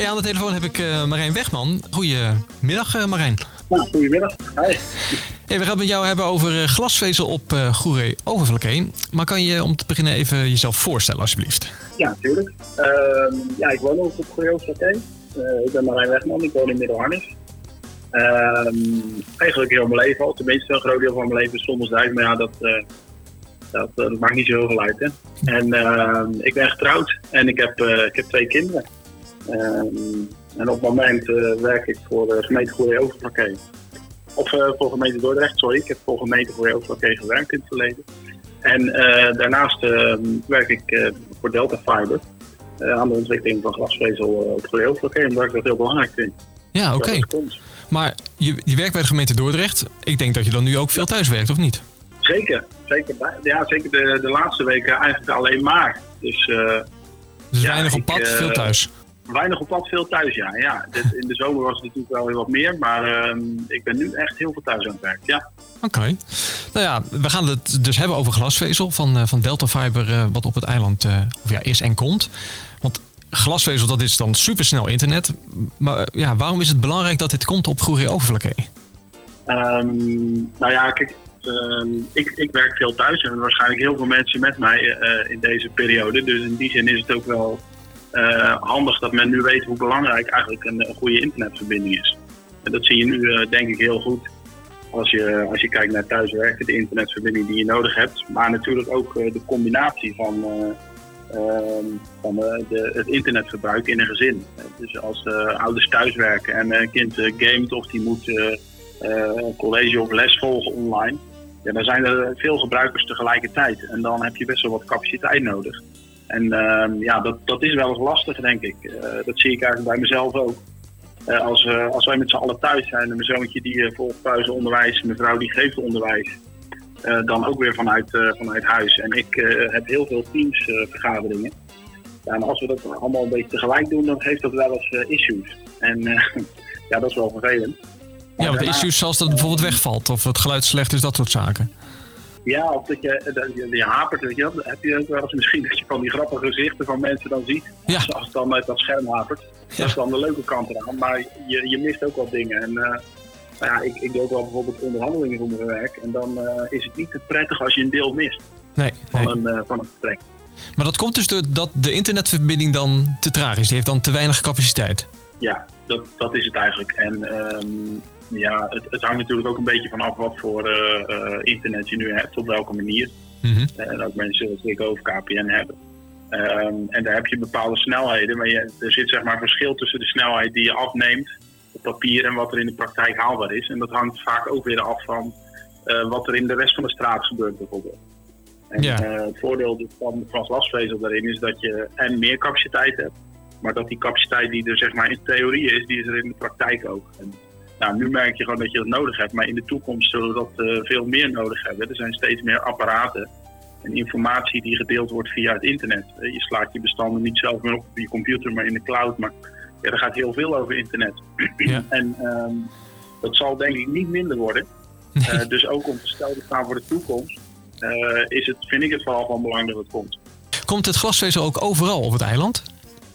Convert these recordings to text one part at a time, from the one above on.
Hey, aan de telefoon heb ik uh, Marijn Wegman. Goedemiddag uh, Marijn. Ja, goedemiddag. Hi. Hey, we gaan het met jou hebben over glasvezel op uh, Goeree Overflakkee. Maar kan je om te beginnen even jezelf voorstellen alsjeblieft? Ja, natuurlijk. Ehm, ja, ik woon ook op Goeree Overflakkee. ik ben Marijn Wegman, ik woon in Middelharnis. Ehm, eigenlijk heel mijn leven al. Tenminste, een groot deel van mijn leven is zonder duik. Maar ja, dat, dat, dat, maakt niet zo heel veel uit. Hè? En ehm, ik ben getrouwd en ik heb, ik heb twee kinderen. Ehm, en op het moment uh, werk ik voor de gemeente Goeree Overflakkee. Of uh, voor gemeente Dordrecht, sorry. Ik heb voor gemeente Goeree Overflakkee gewerkt in het verleden. En uh, daarnaast ehm, werk ik voor Delta Fiber aan de ontwikkeling van glasvezel op Goeree Overflakkee. Omdat ik dat heel belangrijk vind. Ja, oké. Okay. Maar je, je werkt bij de gemeente Dordrecht. Ik denk dat je dan nu ook veel thuis werkt, of niet? Zeker. zeker ja, zeker de, de laatste weken eigenlijk alleen maar. Dus, dus ja, weinig op pad, veel thuis? Weinig op pad, veel thuis, ja. ja in de zomer was het natuurlijk wel heel wat meer, maar uh, ik ben nu echt heel veel thuis aan het werk, ja. Oké. Okay. Nou ja, we gaan het dus hebben over glasvezel van, uh, van Delta Fiber, uh, wat op het eiland uh, of ja, is en komt. Want glasvezel, dat is dan supersnel internet. Maar ja, waarom is het belangrijk dat dit komt op Goeree Overflakkee? Um, nou ja, kijk, um, ik, ik werk veel thuis en waarschijnlijk heel veel mensen met mij in deze periode. Dus in die zin is het ook wel uh, handig dat men nu weet hoe belangrijk eigenlijk een, goede internetverbinding is. En dat zie je nu uh, denk ik heel goed als je, als je kijkt naar thuiswerken, de internetverbinding die je nodig hebt. Maar natuurlijk ook uh, de combinatie van, ehm, van de, het internetverbruik in een gezin. Dus als ouders thuiswerken en een kind gamet of die moet college of les volgen online. Ja, dan zijn er veel gebruikers tegelijkertijd. En dan heb je best wel wat capaciteit nodig. En ehm, ja, dat, dat is wel eens lastig, denk ik. Eh, dat zie ik eigenlijk bij mezelf ook. Uh, als, uh, als wij met z'n allen thuis zijn en mijn zoontje die volgt thuis onderwijs, mijn vrouw die geeft onderwijs, dan ook weer vanuit, vanuit huis. En ik heb heel veel teamsvergaderingen. Ja, en als we dat allemaal een beetje tegelijk doen, dan geeft dat wel eens issues. En ja, dat is wel vervelend. ja, want issues zoals dat bijvoorbeeld wegvalt of het geluid slecht is, dat soort zaken. Ja, of dat je, dat je, je hapert, weet je wel. Heb je ook wel eens misschien dat je van die grappige gezichten van mensen dan ziet. Ja. Als, het dan uit dat scherm hapert. Dat is dan de leuke kant eraan. Maar je, je mist ook wat dingen. En uh, nou ja, ik, ik doe ook wel bijvoorbeeld onderhandelingen voor mijn werk. En dan uh, is het niet te prettig als je een deel mist. Nee, van, Een, uh, van een gesprek. Maar dat komt dus doordat de internetverbinding dan te traag is. Die heeft dan te weinig capaciteit. Ja, dat, dat is het eigenlijk. En um, ja, het, het, hangt natuurlijk ook een beetje vanaf wat voor uh, internet je nu hebt, op welke manier. Mm -hmm. En ook mensen het over KPN hebben. Um, en daar heb je bepaalde snelheden, maar je, er zit zeg maar een verschil tussen de snelheid die je afneemt op papier en wat er in de praktijk haalbaar is. En dat hangt vaak ook weer af van uh, wat er in de rest van de straat gebeurt bijvoorbeeld. En ja. uh, het voordeel van, van glasvezel daarin is dat je en meer capaciteit hebt, maar dat die capaciteit die er zeg maar in theorie is, die is er in de praktijk ook. En nou, nu merk je gewoon dat je dat nodig hebt, maar in de toekomst zullen we dat uh, veel meer nodig hebben. Er zijn steeds meer apparaten en informatie die gedeeld wordt via het internet. Uh, je slaat je bestanden niet zelf meer op op je computer, maar in de cloud. Maar ja, er gaat heel veel over internet. Ja. en um, dat zal denk ik niet minder worden. Uh, dus ook om te stellen staan voor de toekomst, is het, vind ik het vooral van belang dat het komt. Komt het glasvezel ook overal op het eiland?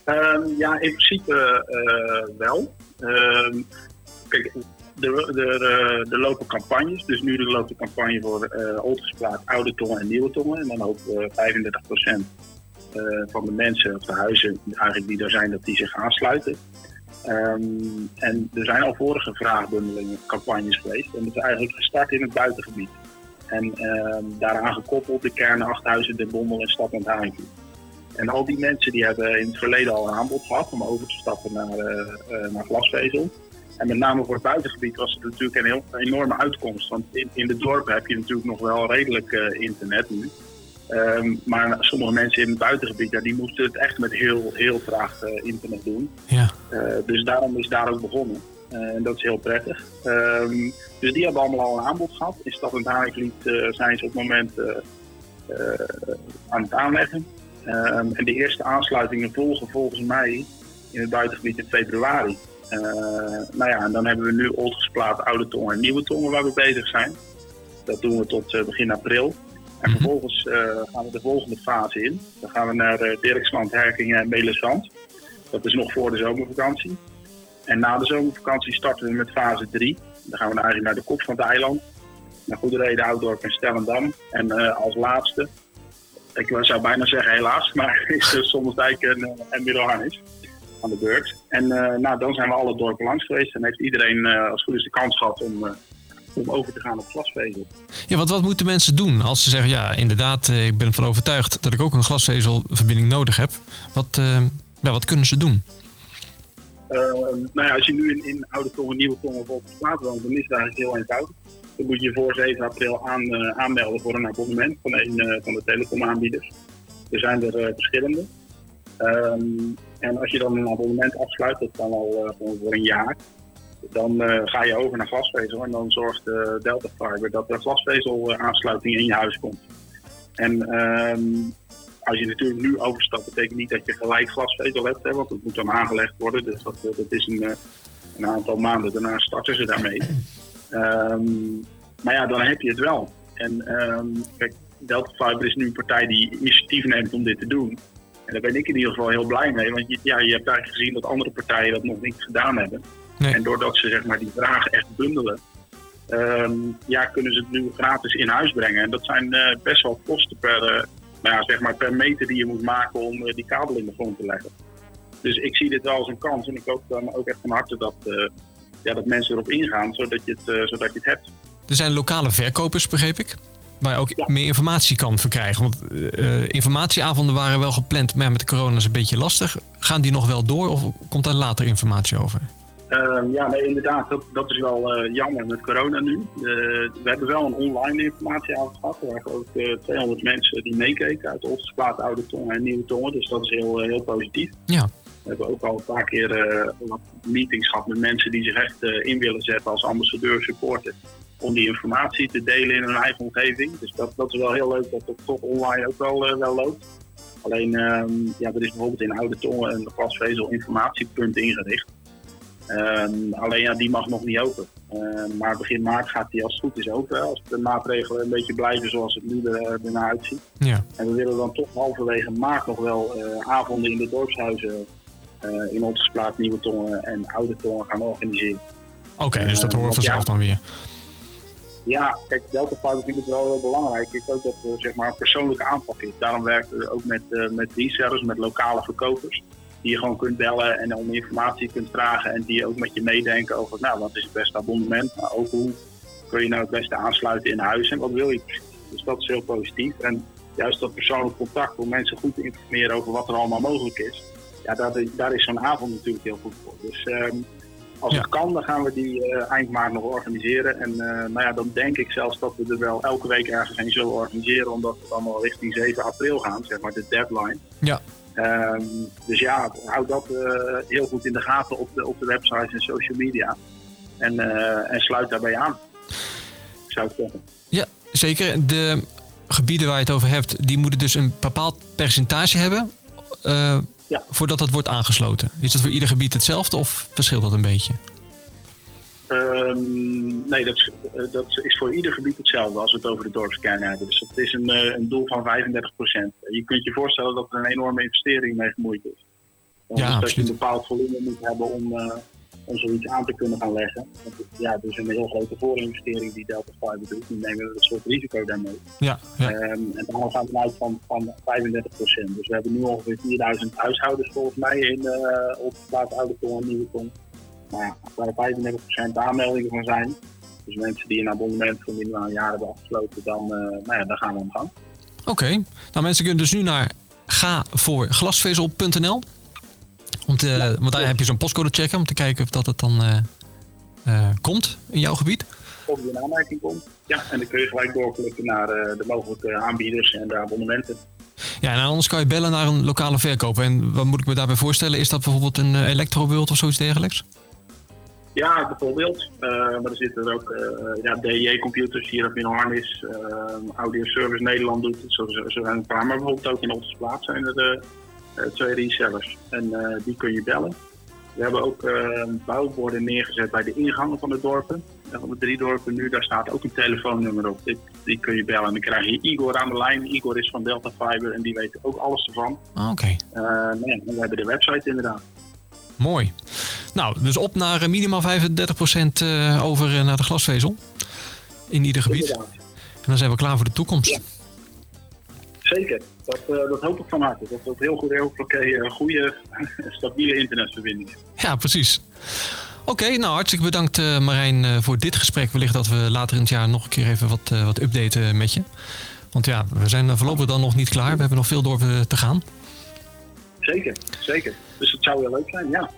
Um, ja, in principe wel. Um, kijk, er, lopen campagnes. Dus nu loopt de campagne voor uh, Oude Tongen en Nieuwe Tongen. En dan we 35% uh, van de mensen, of de huizen eigenlijk die er zijn, dat die zich aansluiten. Um, en er zijn al vorige vraagbundelingen, campagnes geweest. En dat is eigenlijk gestart in het buitengebied. En um, daaraan gekoppeld de kernen Achthuizen, De Bommel en Stad en Haringvliet. En al die mensen die hebben in het verleden al een aanbod gehad om over te stappen naar, naar glasvezel. En met name voor het buitengebied was het natuurlijk een heel enorme uitkomst. Want in, in de dorpen heb je natuurlijk nog wel redelijk uh, internet nu. Um, maar sommige mensen in het buitengebied, ja, die moesten het echt met heel, heel traag uh, internet doen. Ja. Uh, dus daarom is daar ook begonnen. en dat is heel prettig. Um, dus die hebben allemaal al een aanbod gehad. In Stad en zijn ze op het moment aan het aanleggen. Um, en de eerste aansluitingen volgen volgens mij in het buitengebied in februari. Uh, nou ja, en dan hebben we nu Oldgesplaat, Oude Tongen en Nieuwe Tongen waar we bezig zijn. Dat doen we tot uh, begin april. En mhm. vervolgens uh, gaan we de volgende fase in. Dan gaan we naar uh, Dirksland, Herkingen en Melisand. Dat is nog voor de zomervakantie. En na de zomervakantie starten we met fase 3. Dan gaan we eigenlijk naar de kop van het eiland. Naar Goederede, Ouddorp en Stellendam. En als laatste, ik zou bijna zeggen helaas, maar is en, en Middelharnis aan de beurt. En nou, dan zijn we alle dorpen langs geweest en heeft iedereen als goed is de kans gehad om om over te gaan op glasvezel. Ja, wat, wat moeten mensen doen als ze zeggen, ja, inderdaad, eh, ik ben ervan overtuigd dat ik ook een glasvezelverbinding nodig heb. Wat, ja, wat kunnen ze doen? Uh, nou ja, als je nu in, in Oude Tongen, Nieuwe Tongen of op de woont, dan is het eigenlijk heel eenvoudig. Dan moet je voor 7 april aan, uh, aanmelden voor een abonnement van een van de telecomaanbieders. Er zijn er verschillende. Um, en als je dan een abonnement afsluit, dat kan al voor een jaar, dan uh, ga je over naar glasvezel en dan zorgt uh, Delta Fiber dat er glasvezelaansluiting in je huis komt. En um, als je natuurlijk nu overstapt, betekent niet dat je gelijk glasvezel hebt, hè, want het moet dan aangelegd worden. Dus dat, eh, dat is een, een aantal maanden daarna starten ze daarmee. Um, maar ja, dan heb je het wel. En um, kijk, Delta Fiber is nu een partij die initiatief neemt om dit te doen. En daar ben ik in ieder geval heel blij mee, want je, ja, je hebt eigenlijk gezien dat andere partijen dat nog niet gedaan hebben. En doordat ze zeg maar, die vragen echt bundelen, um, ja, kunnen ze het nu gratis in huis brengen. En dat zijn uh, best wel kosten per, uh, nou ja, zeg maar per meter die je moet maken om uh, die kabel in de grond te leggen. Dus ik zie dit wel als een kans en ik hoop dan ook echt van harte dat, ja, dat mensen erop ingaan, zodat je, het, zodat je het hebt. Er zijn lokale verkopers, begreep ik? Waar je ook meer informatie kan verkrijgen. Want informatieavonden waren wel gepland, maar met de corona is het een beetje lastig. Gaan die nog wel door of komt daar later informatie over? Uh, ja, nee, inderdaad, dat, dat is wel uh, jammer met corona nu. Uh, we hebben wel een online informatieavond gehad. Er waren ook 200 mensen die meekeken uit Olstersplaat, Oude Tongen en Nieuwe Tongen. Dus dat is heel, heel positief. Ja. We hebben ook al een paar keer wat meetings gehad met mensen die zich echt in willen zetten als ambassadeur supporter. Om die informatie te delen in hun eigen omgeving. Dus dat, dat is wel heel leuk dat het toch online ook wel, wel loopt. Alleen, ehm, ja, er is bijvoorbeeld in Oude Tongen een glasvezel informatiepunt ingericht. Um, alleen ja, die mag nog niet open. Uh, maar begin maart gaat die als het goed is open. Als de maatregelen een beetje blijven zoals het nu er, ernaar uitziet. Ja. En we willen dan toch halverwege maart nog wel uh, avonden in de dorpshuizen uh, in onze plaats Nieuwe Tongen en Oude Tongen gaan organiseren. Oké, okay, dus dat horen we vanzelf ja, dan weer. Ja, kijk, Delta vind ik het wel heel belangrijk. Ik ook dat er zeg maar, een persoonlijke aanpak is. Daarom werken we ook met, met resellers, met lokale verkopers die je gewoon kunt bellen en om informatie kunt vragen. En die ook met je meedenken over, nou, wat is het beste abonnement? Maar ook hoe kun je nou het beste aansluiten in huis en wat wil je? Dus dat is heel positief. En juist dat persoonlijk contact om mensen goed te informeren over wat er allemaal mogelijk is. Ja, daar, daar is zo'n avond natuurlijk heel goed voor. Dus um, als ja. het kan, dan gaan we die uh, eind maart nog organiseren. En uh, nou ja, dan denk ik zelfs dat we er wel elke week ergens een zullen organiseren. Omdat we allemaal richting 7 april gaan, zeg maar de deadline. Ja. Um, dus ja, houd dat uh, heel goed in de gaten op de, op de websites en social media. En, en sluit daarbij aan, zou ik zeggen. Ja, zeker. De gebieden waar je het over hebt, die moeten dus een bepaald percentage hebben uh, ja. voordat dat wordt aangesloten. Is dat voor ieder gebied hetzelfde of verschilt dat een beetje? Um, nee, dat is, dat is voor ieder gebied hetzelfde als we het over de dorpskern hebben. Dus het is een, een doel van 35 procent. Je kunt je voorstellen dat er een enorme investering mee gemoeid is. Ja, dus dat je een bepaald volume moet hebben om, uh, om zoiets aan te kunnen gaan leggen. Want het, ja, dus een heel grote voorinvestering die Delta Fiber doet. Die nemen we een soort risico daarmee. Ja, ja. Um, en daarom gaan we uit van, van 35 procent. Dus we hebben nu ongeveer 4000 huishoudens volgens mij in uh, op plaats Oude Ton en Nieuwe. Nou ja, waar 35% aanmeldingen van zijn, dus mensen die een abonnement voor minimaal een jaar hebben afgesloten, dan, uh, nou ja, dan gaan we aan de gang. Oké, okay. nou mensen kunnen dus nu naar gavoorglasvezel.nl. Om te, ja, want daar heb je zo'n postcode checken om te kijken of dat het dan uh, uh, komt in jouw gebied. Of die in aanmerking komt. Ja, en dan kun je gelijk doorklikken naar de mogelijke aanbieders en de abonnementen. Ja, en anders kan je bellen naar een lokale verkoper. En wat moet ik me daarbij voorstellen? Is dat bijvoorbeeld een uh, of zoiets dergelijks? Ja, bijvoorbeeld. Uh, maar er zitten er ook uh, ja, DJ-computers hier op in Harnis. Uh, Audio Service Nederland doet het. Zo, zo zijn een paar. Maar bijvoorbeeld ook in onze plaats zijn er twee resellers. En die kun je bellen. We hebben ook bouwborden neergezet bij de ingangen van de dorpen. van de drie dorpen nu, daar staat ook een telefoonnummer op. Die, die kun je bellen. En dan krijg je Igor aan de lijn. Igor is van Delta Fiber en die weet ook alles ervan. Oké. Okay. nee, we hebben de website inderdaad. Mooi. Nou, dus op naar eh, minimaal 35% eh, over naar de glasvezel. In ieder gebied. Inderdaad. En dan zijn we klaar voor de toekomst. Ja. Zeker, dat, eh, dat hoop ik van harte. Dat dat heel goed, heel oké, een goede, stabiele internetverbinding. Ja, precies. Oké, nou hartstikke bedankt eh, Marijn eh, voor dit gesprek. Wellicht dat we later in het jaar nog een keer even wat, eh, wat updaten met je. Want ja, we zijn eh, voorlopig dan nog niet klaar. We hebben nog veel door eh, te gaan. Zeker, zeker. Dus het zou heel leuk zijn, ja.